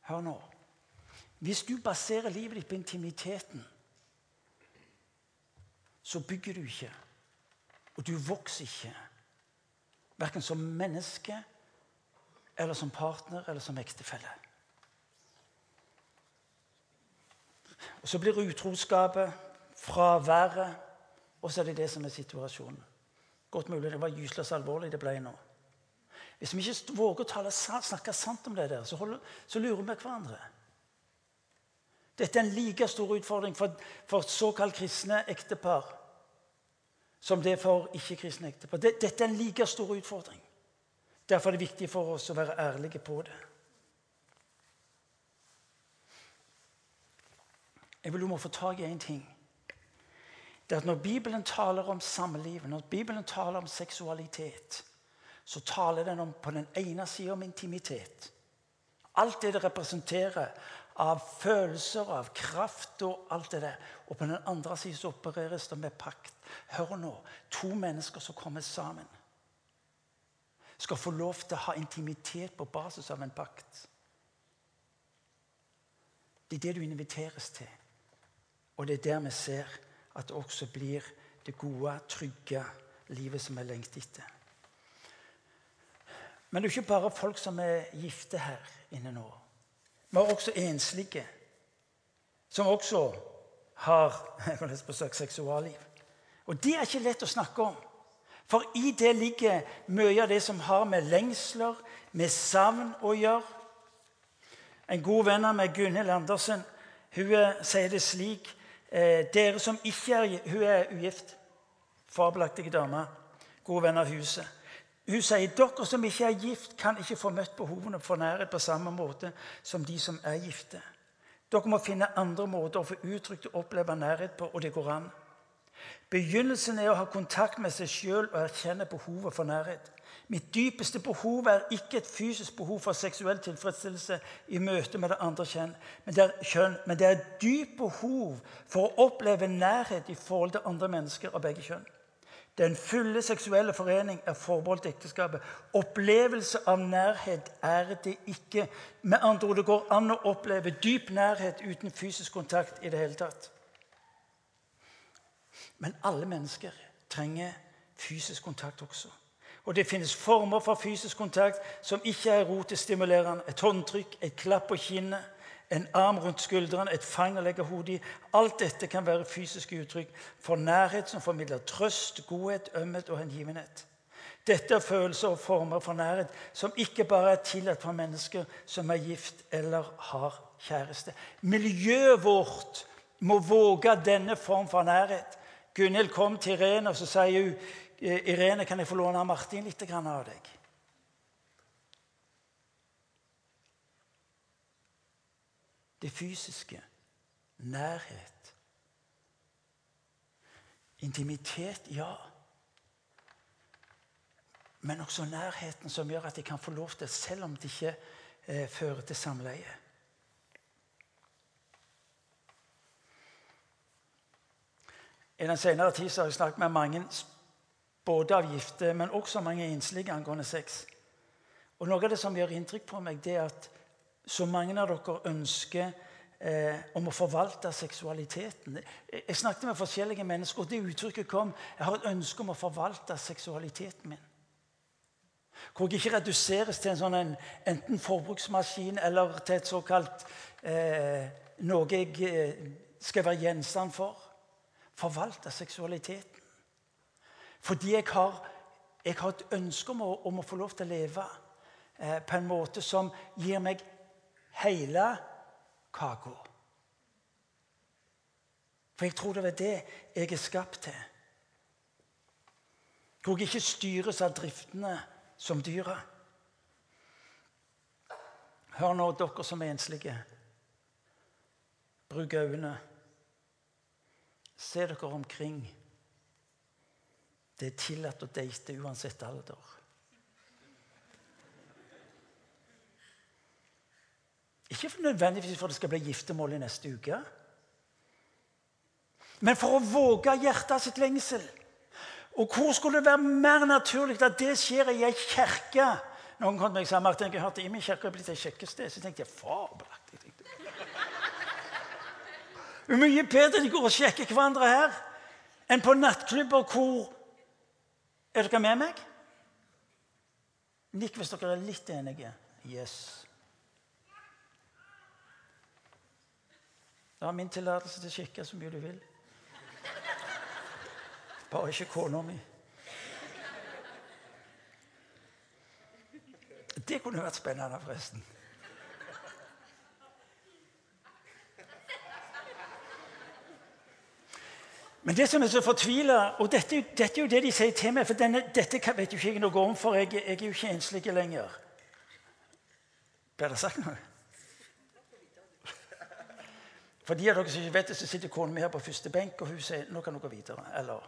Hør nå. Hvis du baserer livet ditt på intimiteten, så bygger du ikke. Og du vokser ikke. Verken som menneske eller som partner eller som ektefelle. Og Så blir utroskapet, fraværet, og så er det det som er situasjonen. Godt mulig det var gyselig alvorlig det ble nå. Hvis vi ikke våger å tale, snakke sant om det der, så, holder, så lurer vi hverandre. Dette er en like stor utfordring for, for såkalt kristne ektepar som det er for ikke-kristne ektepar. Dette er en like stor utfordring. Derfor er det viktig for oss å være ærlige på det. Jeg vil du må få tak i én ting. Det er at Når Bibelen taler om samliv, når Bibelen taler om seksualitet, så taler den om på den ene sida om intimitet. Alt det det representerer av følelser, av kraft og alt det der. Og på den andre siden opereres det med pakt. Hør nå. To mennesker som kommer sammen, skal få lov til å ha intimitet på basis av en pakt. Det er det du inviteres til. Og det er der vi ser at det også blir det gode, trygge livet som vi lengter etter. Men det er ikke bare folk som er gifte her inne nå. Vi har også enslige, som også har seksualliv. Og det er ikke lett å snakke om. For i det ligger mye av det som har med lengsler, med savn å gjøre. En god venn av meg, Gunhild Andersen, hun sier det slik eh, Dere som ikke er Hun er ugift. Fabelaktige dame. God venn av huset. Hun sier dere som ikke er gift, kan ikke få møtt behovene for nærhet på samme måte som de som er gifte. Dere må finne andre måter å få uttrykt og oppleve nærhet på, og det går an. Begynnelsen er å ha kontakt med seg sjøl og erkjenne behovet for nærhet. Mitt dypeste behov er ikke et fysisk behov for seksuell tilfredsstillelse i møte med det andre kjønn, men det er, kjønn, men det er et dypt behov for å oppleve nærhet i forhold til andre mennesker av begge kjønn. Den fulle seksuelle forening er forbeholdt ekteskapet. Opplevelse av nærhet er det ikke. Med andre ord, Det går an å oppleve dyp nærhet uten fysisk kontakt i det hele tatt. Men alle mennesker trenger fysisk kontakt også. Og det finnes former for fysisk kontakt som ikke er rotestimulerende. Et håndtrykk, et klapp på kinnet, en arm rundt skulderen, et fang å legge hodet i. Alt dette kan være fysiske uttrykk for nærhet som formidler trøst, godhet, ømhet og hengivenhet. Dette er følelser og former for nærhet som ikke bare er tillatt for mennesker som er gift eller har kjæreste. Miljøet vårt må våge denne form for nærhet. Gunhild kom til Ren og så sier hun, Irene, kan jeg få låne Martin litt av deg. det fysiske, nærhet. Intimitet, ja. Men også nærheten som gjør at de kan få lov til, selv om det ikke eh, fører til samleie. I den senere tid har jeg snakket med mange både av gifte, men også mange enslige angående sex. Og Noe av det som gjør inntrykk på meg, det er at så mange av dere ønsker eh, om å forvalte seksualiteten. Jeg snakket med forskjellige mennesker, og det uttrykket kom. Jeg har et ønske om å forvalte seksualiteten min. Hvor jeg ikke reduseres til en sånn en, enten forbruksmaskin eller til et såkalt eh, noe jeg eh, skal være gjenstand for. Forvalte seksualiteten. Fordi jeg har, jeg har et ønske om å, om å, få lov til å leve eh, på en måte som gir meg hele kaka. For jeg tror det er det jeg er skapt til. Hvor jeg ikke styres av driftene som dyret. Hør nå, dere som er enslige. Bruk øynene. Se dere omkring. Det er tillatt å date uansett alder. Ikke for nødvendigvis for det skal bli giftermål i neste uke, men for å våge hjertet sitt lengsel. Og hvor skulle det være mer naturlig at det skjer i ei kirke? Noen kom til meg og sa Martin, jeg hørte i min kirke blitt et sjekkested. Så tenkte jeg fabelaktig. Mye bedre de går og sjekker hverandre her enn på nattklubber hvor Er dere med meg? Nikk hvis dere er litt enige. Yes. Det har min tillatelse til å kikke så mye du vil. Bare ikke kona mi. Det kunne vært spennende, forresten. Men det som er så fortvila Og dette, dette, er jo det de sier til meg, for denne, dette vet jo ikke jeg noe om, for jeg, jeg er jo ikke enslig lenger. Ble det sagt noe? For de av dere som ikke vet det, så sitter kona mi her på første benk, og hun sier nå kan du gå videre. Eller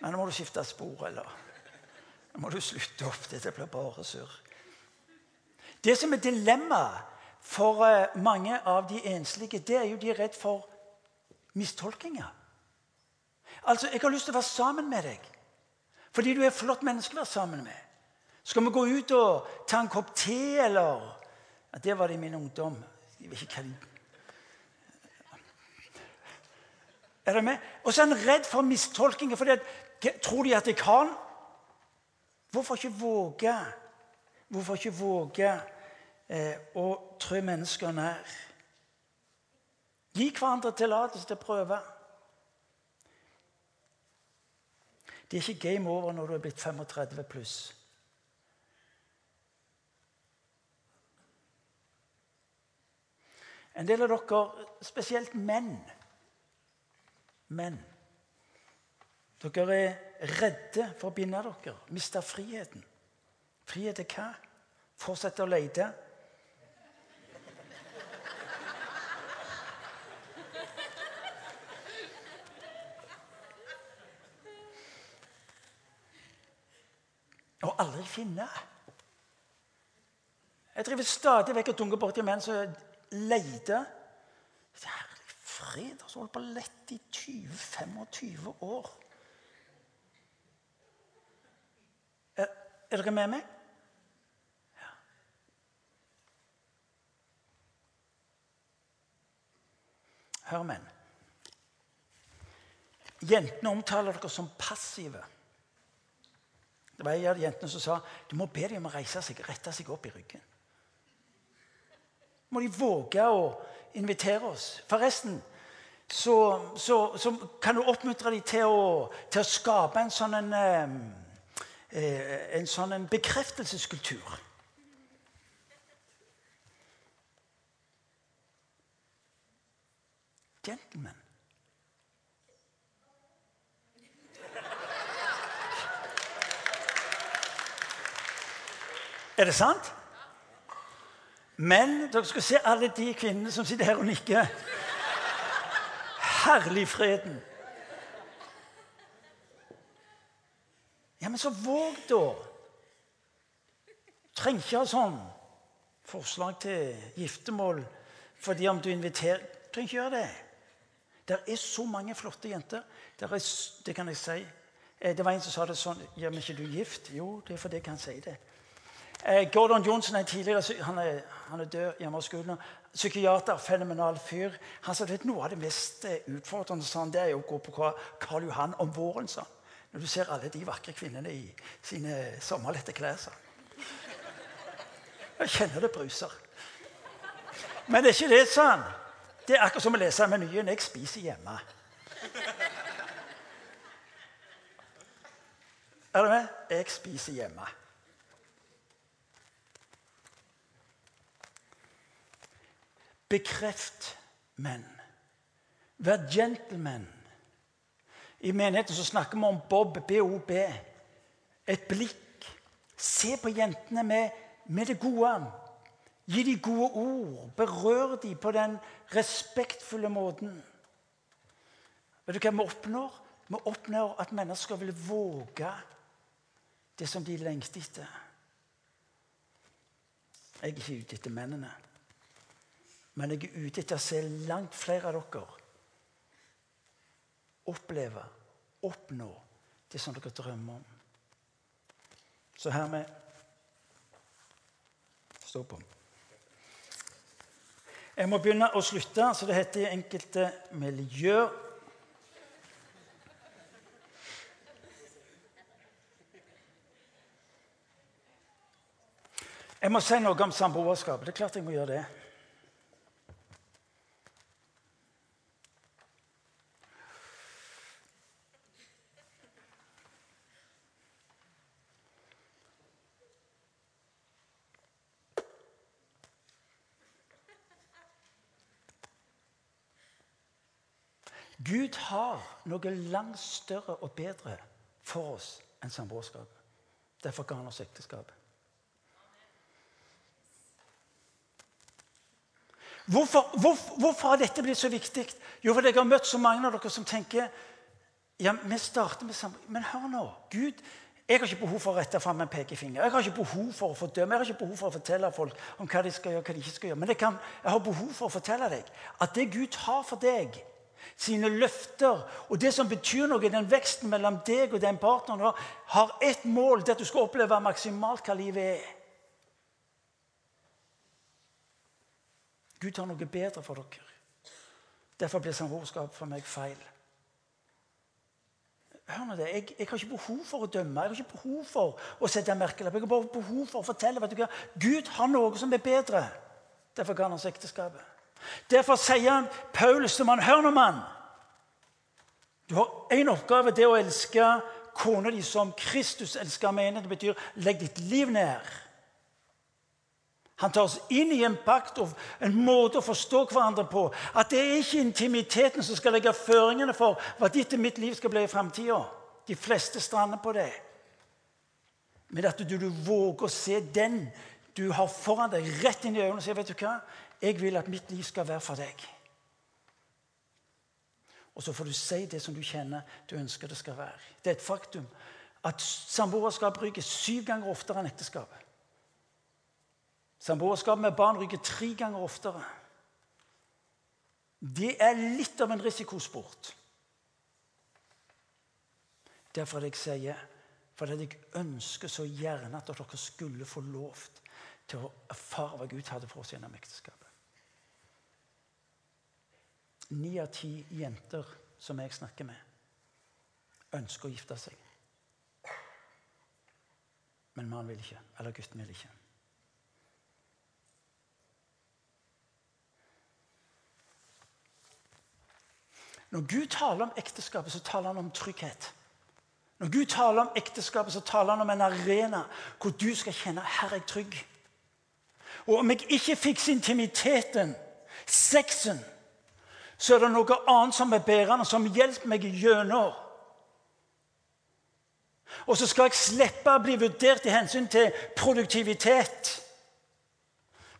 men nå må du skifte spor, eller nå må du slutte opp. Dette blir bare surr. Det som er dilemmaet for eh, mange av de enslige, det er jo de er redd for mistolkinger. Altså, Jeg har lyst til å være sammen med deg fordi du er et flott menneske å være sammen med. Skal vi gå ut og ta en kopp te, eller ja, Det var det i min ungdom. Jeg vet ikke hva de Er du med? Og så er han redd for mistolkinger. at Tror de at jeg kan? Hvorfor ikke våge? Hvorfor ikke våge eh, å trø mennesker nær? Gi hverandre tillatelse til å prøve. Det er ikke game over når du er blitt 35 pluss. En del av dere, spesielt menn Menn dere er redde for å binde dere, miste friheten. Frihet til hva? Fortsette å lete. Og aldri finne. Jeg driver stadig vekk og dunker borti menn som leter. Herlig fred, har holdt på å lette i 20-25 år. Er dere med meg? Hør, menn. Jentene omtaler dere som passive. Det var en av jentene som sa du må be dem om å reise seg, rette seg opp i ryggen. Må de våge å invitere oss. Forresten så, så, så kan du oppmuntre dem til å, til å skape en sånn en, Eh, en sånn bekreftelseskultur. Gentlemen. Er det sant? Men dere skal se alle de kvinnene som sitter her og nikker. Herlig freden. Ja, men så våg, da. Trenger ikke ha sånn forslag til giftermål fordi om du inviterer Trenger ikke gjøre det. Det er så mange flotte jenter. Er, det kan jeg si. Eh, det var en som sa det sånn Ja, men ikke du gift? Jo, det er fordi jeg kan si det. Eh, Gordon Johnson er tidligere, han er, han er død hjemme hos skolen. Psykiater, fenomenal fyr. Han sa at noe av det mest utfordrende utfordrende han, det er å gå på Karl Johan om våren. sånn. Når du ser alle de vakre kvinnene i sine sommerlette klær. Jeg kjenner det bruser. Men det er ikke det, sa han. Det er akkurat som å lese menyen. Jeg spiser hjemme. Er du med? Jeg spiser hjemme. Bekreft menn. Vær gentleman. I menigheten så snakker vi om Bob, B-O-B. Et blikk. Se på jentene med, med det gode. Gi dem gode ord. Berør dem på den respektfulle måten. Vet du hva vi oppnår? Vi oppnår at mennesker vil våge det som de lengter etter. Jeg er ikke ute etter mennene, men jeg er ute etter å se langt flere av dere oppleve, oppnå det som dere drømmer om. Så hermed Stå på. Jeg må begynne å slutte, så det heter i enkelte miljøer Jeg må si noe om samboerskap. Det er klart jeg må gjøre det. Gud har noe langt større og bedre for oss enn samboerskap. Derfor ga han oss ekteskap. Hvorfor, hvor, hvorfor, har dette blitt så viktig? Jo, fordi jeg har møtt så mange av dere som tenker ja, vi starter med samboerskap. Men hør nå. Gud, jeg har ikke behov for å rette fram en pekefinger. Jeg har ikke behov for å fordømme, jeg har ikke behov for å fortelle folk om hva de skal gjøre, hva de ikke skal gjøre. Men jeg, kan, jeg har behov for å fortelle deg at det Gud har for deg, sine løfter og det som betyr noe den veksten mellom deg og den partneren, har ett mål. Det at du skal oppleve maksimalt hva livet er. Gud har noe bedre for dere. Derfor blir samboerskap for meg feil. Hør nå det, jeg, jeg, har ikke behov for å dømme, jeg har ikke behov for å sette merkelapp. Jeg har bare behov for å fortelle vet du hva? Gud har noe som er bedre. Derfor ga han oss ekteskapet. Derfor sier han, Paulus til mann, hør nå, mann. Du har én oppgave, det å elske kona di som Kristus elsker menigheten. Det betyr legg ditt liv ned. Han tar oss inn i en pakt og en måte å forstå hverandre på. At det er ikke intimiteten som skal legge føringene for hva ditt og mitt liv skal bli i framtida. De fleste strander på det. Men at du, du, våger å se den du har foran deg, rett inn i øynene og si vet du hva? Jeg vil at mitt liv skal være for deg. Og så får du si det som du kjenner du ønsker det skal være. Det er et faktum at samboerskap ryker syv ganger oftere enn ekteskapet. Samboerskap med barn ryker tre ganger oftere. Det er litt av en risikosport. Derfor er det jeg sier for jeg ønsker så gjerne at dere skulle få lov til å erfare hva Gud hadde for oss gjennom ekteskapet. Ni av ti jenter som jeg snakker med, ønsker å gifte seg. Men mannen vil ikke. Eller gutten vil ikke. Når Gud taler om ekteskapet, så taler han om trygghet. Når Gud taler om ekteskapet, så taler han om en arena hvor du skal kjenne her er jeg trygg. Og om jeg ikke fikser intimiteten, sexen, så er det noe annet som er bærende, som hjelper meg gjennom. Og så skal jeg slippe å bli vurdert i hensyn til produktivitet.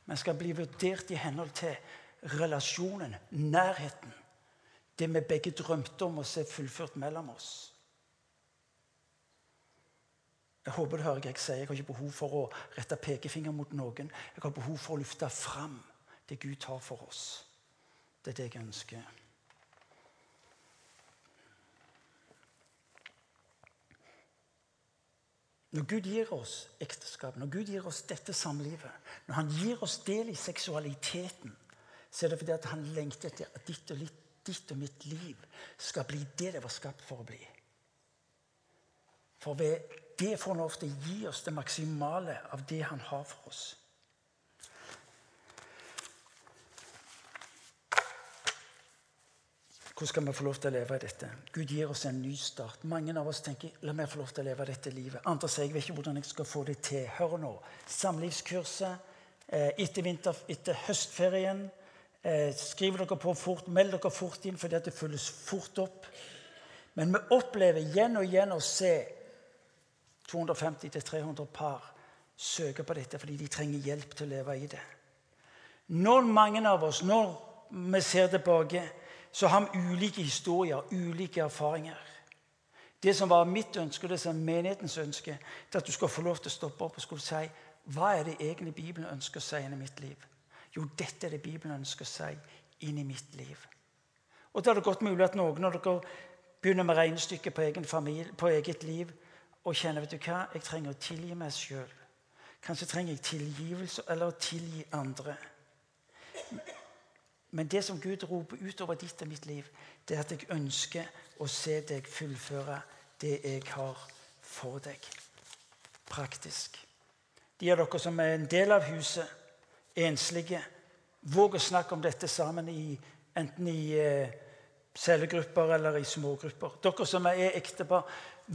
Men skal bli vurdert i henhold til relasjonen, nærheten det vi begge drømte om å se fullført mellom oss. Jeg håper du hører hva jeg sier. Jeg har ikke behov for å rette pekefinger mot noen. Jeg har behov for å løfte fram det Gud har for oss. Det er jeg ønsker. Når Gud gir oss ekteskap, når Gud gir oss dette samlivet, når han gir oss del i seksualiteten, så er det fordi at han lengter etter ditt og litt ditt og mitt liv skal bli det det var skapt for å bli. For ved det får han ofte gi oss det maksimale av det han har for oss. Hvordan skal vi få lov til å leve i dette? Gud gir oss en ny start. Mange av oss tenker la meg få lov til å leve dette livet. Andre sier jeg vet ikke hvordan jeg skal få det til. Hør nå. Samlivskurset eh, etter, vinter, etter høstferien. Eh, skriv dere på fort, meld dere fort inn fordi det fylles fort opp. Men vi opplever igjen og igjen å se 250-300 par søke på dette fordi de trenger hjelp til å leve i det. Når mange av oss, når vi ser tilbake så har vi ulike historier, ulike erfaringer. Det som var mitt ønske, og det som er menighetens ønske, er at du skal få lov til å stoppe opp og skulle si hva er det egentlig Bibelen ønsker å si inn i mitt liv. Jo, dette er det Bibelen ønsker å si inn i mitt liv. Og Da er det godt mulig at noen av dere begynner med regnestykket på, egen familie, på eget liv og kjenner vet du hva, jeg trenger å tilgi meg sjøl. Kanskje trenger jeg tilgivelse eller å tilgi andre. Men det som Gud roper utover ditt og mitt liv, det er at jeg ønsker å se deg fullføre det jeg har for deg. Praktisk. De av dere som er en del av huset, enslige, våg å snakke om dette sammen, i, enten i eh, cellegrupper eller i smågrupper. Dere som er ektepar,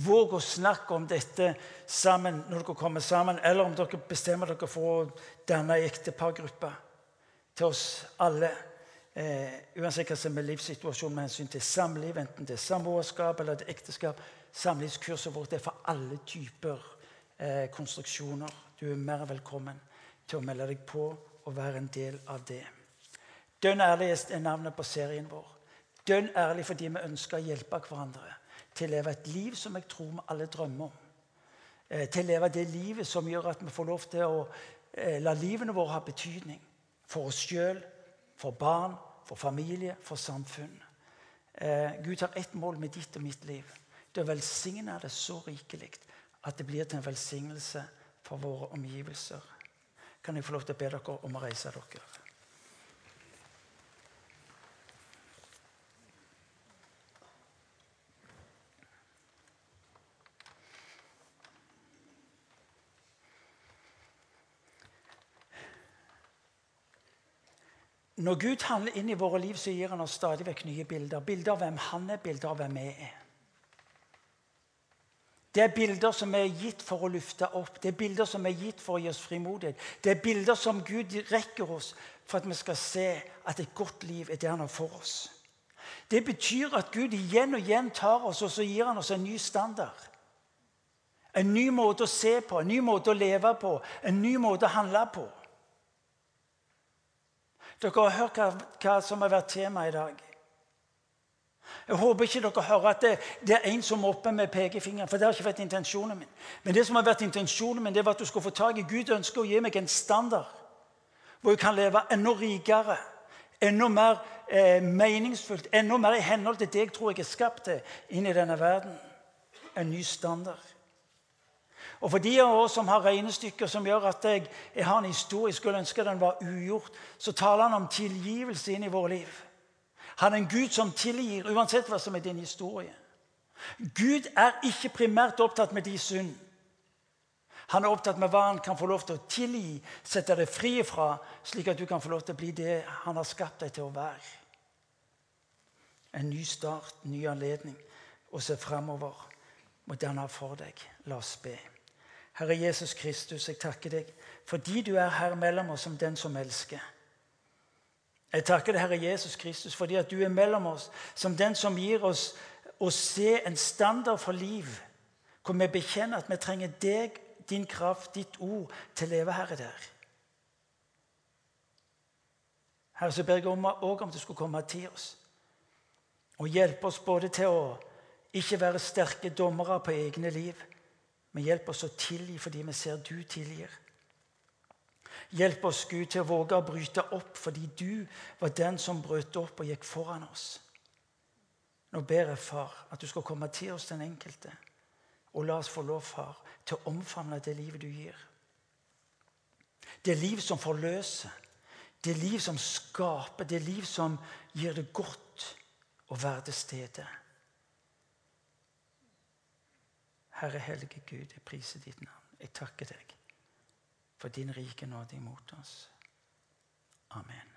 våg å snakke om dette sammen når dere kommer sammen, eller om dere bestemmer dere for å danne ektepargruppe. Til oss alle eh, uansett hva som er livssituasjonen med hensyn til samliv, enten det er samboerskap eller det er ekteskap. Samlivskurset vårt er for alle typer eh, konstruksjoner. Du er mer velkommen til å melde deg på og være en del av det. Dønn ærlig er navnet på serien vår. Dønn ærlig fordi vi ønsker å hjelpe hverandre til å leve et liv som jeg tror vi alle drømmer om. Eh, til å leve det livet som gjør at vi får lov til å eh, la livene våre ha betydning for oss sjøl, for barn, for familie, for samfunn. Eh, Gud har ett mål med ditt og mitt liv. Det å velsigne det så rikelig at det blir til en velsignelse for våre omgivelser. Kan jeg få lov til å be dere om å reise dere? Når Gud handler inn i våre liv, så gir han oss stadig vekk nye bilder. Bilder av hvem han er, bilder av hvem vi er. Det er bilder som er gitt for å lufte opp, det er bilder som er gitt for å gi oss frimodighet. Det er bilder som Gud rekker oss for at vi skal se at et godt liv er det han har for oss. Det betyr at Gud igjen og igjen tar oss og så gir han oss en ny standard. En ny måte å se på, en ny måte å leve på, en ny måte å handle på. Dere har hørt hva, hva som har vært tema i dag. Jeg håper ikke dere hører at det, det er en som er oppe med pekefingeren. For det har ikke vært intensjonen min. Men det som har vært intensjonen min, det var at du skal få tak i Gud ønsker å gi meg en standard hvor jeg kan leve enda rikere, enda mer eh, meningsfullt, enda mer i henhold til det jeg tror jeg er skapt til inn i denne verden. En ny standard. Og for de av oss som har regnestykker som gjør at jeg, jeg har en historie, skulle ønske den var ugjort, så taler han om tilgivelse inn i våre liv. Han er en Gud som tilgir, uansett hva som er din historie. Gud er ikke primært opptatt med de synd. Han er opptatt med hva han kan få lov til å tilgi, sette deg fri fra, slik at du kan få lov til å bli det han har skapt deg til å være. En ny start, ny anledning, å se fremover mot det han har for deg. La oss be. Herre Jesus Kristus, jeg takker deg fordi du er her mellom oss som den som elsker. Jeg takker deg, Herre Jesus Kristus, fordi at du er mellom oss som den som gir oss å se en standard for liv, hvor vi bekjenner at vi trenger deg, din kraft, ditt ord, til å leve, Herre, der. Herre, så ber jeg om, også om du skulle komme til oss og hjelpe oss både til å ikke være sterke dommere på egne liv, men hjelp oss å tilgi fordi vi ser du tilgir. Hjelp oss, Gud, til å våge å bryte opp fordi du var den som brøt opp og gikk foran oss. Nå ber jeg, far, at du skal komme til oss den enkelte. Og la oss få lov, far, til å omfavne det livet du gir. Det liv som forløser, det liv som skaper, det liv som gir det godt å være til stede. Herre hellige Gud, jeg priser ditt navn. Jeg takker deg for din rike nåde imot oss. Amen.